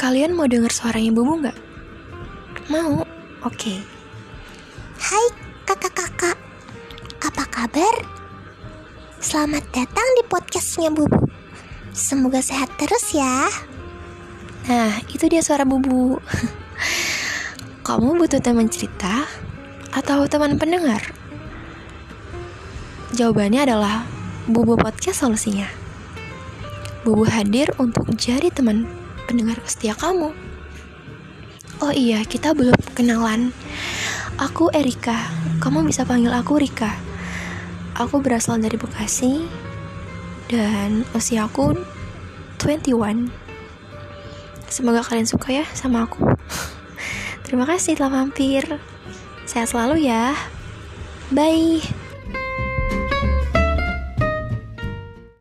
Kalian mau dengar suaranya Bubu nggak? Mau? Oke. Hai kakak-kakak, apa kabar? Selamat datang di podcastnya Bubu. Semoga sehat terus ya. Nah, itu dia suara Bubu. Kamu butuh teman cerita atau teman pendengar? Jawabannya adalah Bubu Podcast solusinya. Bubu hadir untuk jadi teman pendengar setia kamu. Oh iya, kita belum kenalan. Aku Erika. Kamu bisa panggil aku Rika. Aku berasal dari Bekasi dan usia aku 21. Semoga kalian suka ya sama aku. Terima kasih telah mampir. Sehat selalu ya. Bye.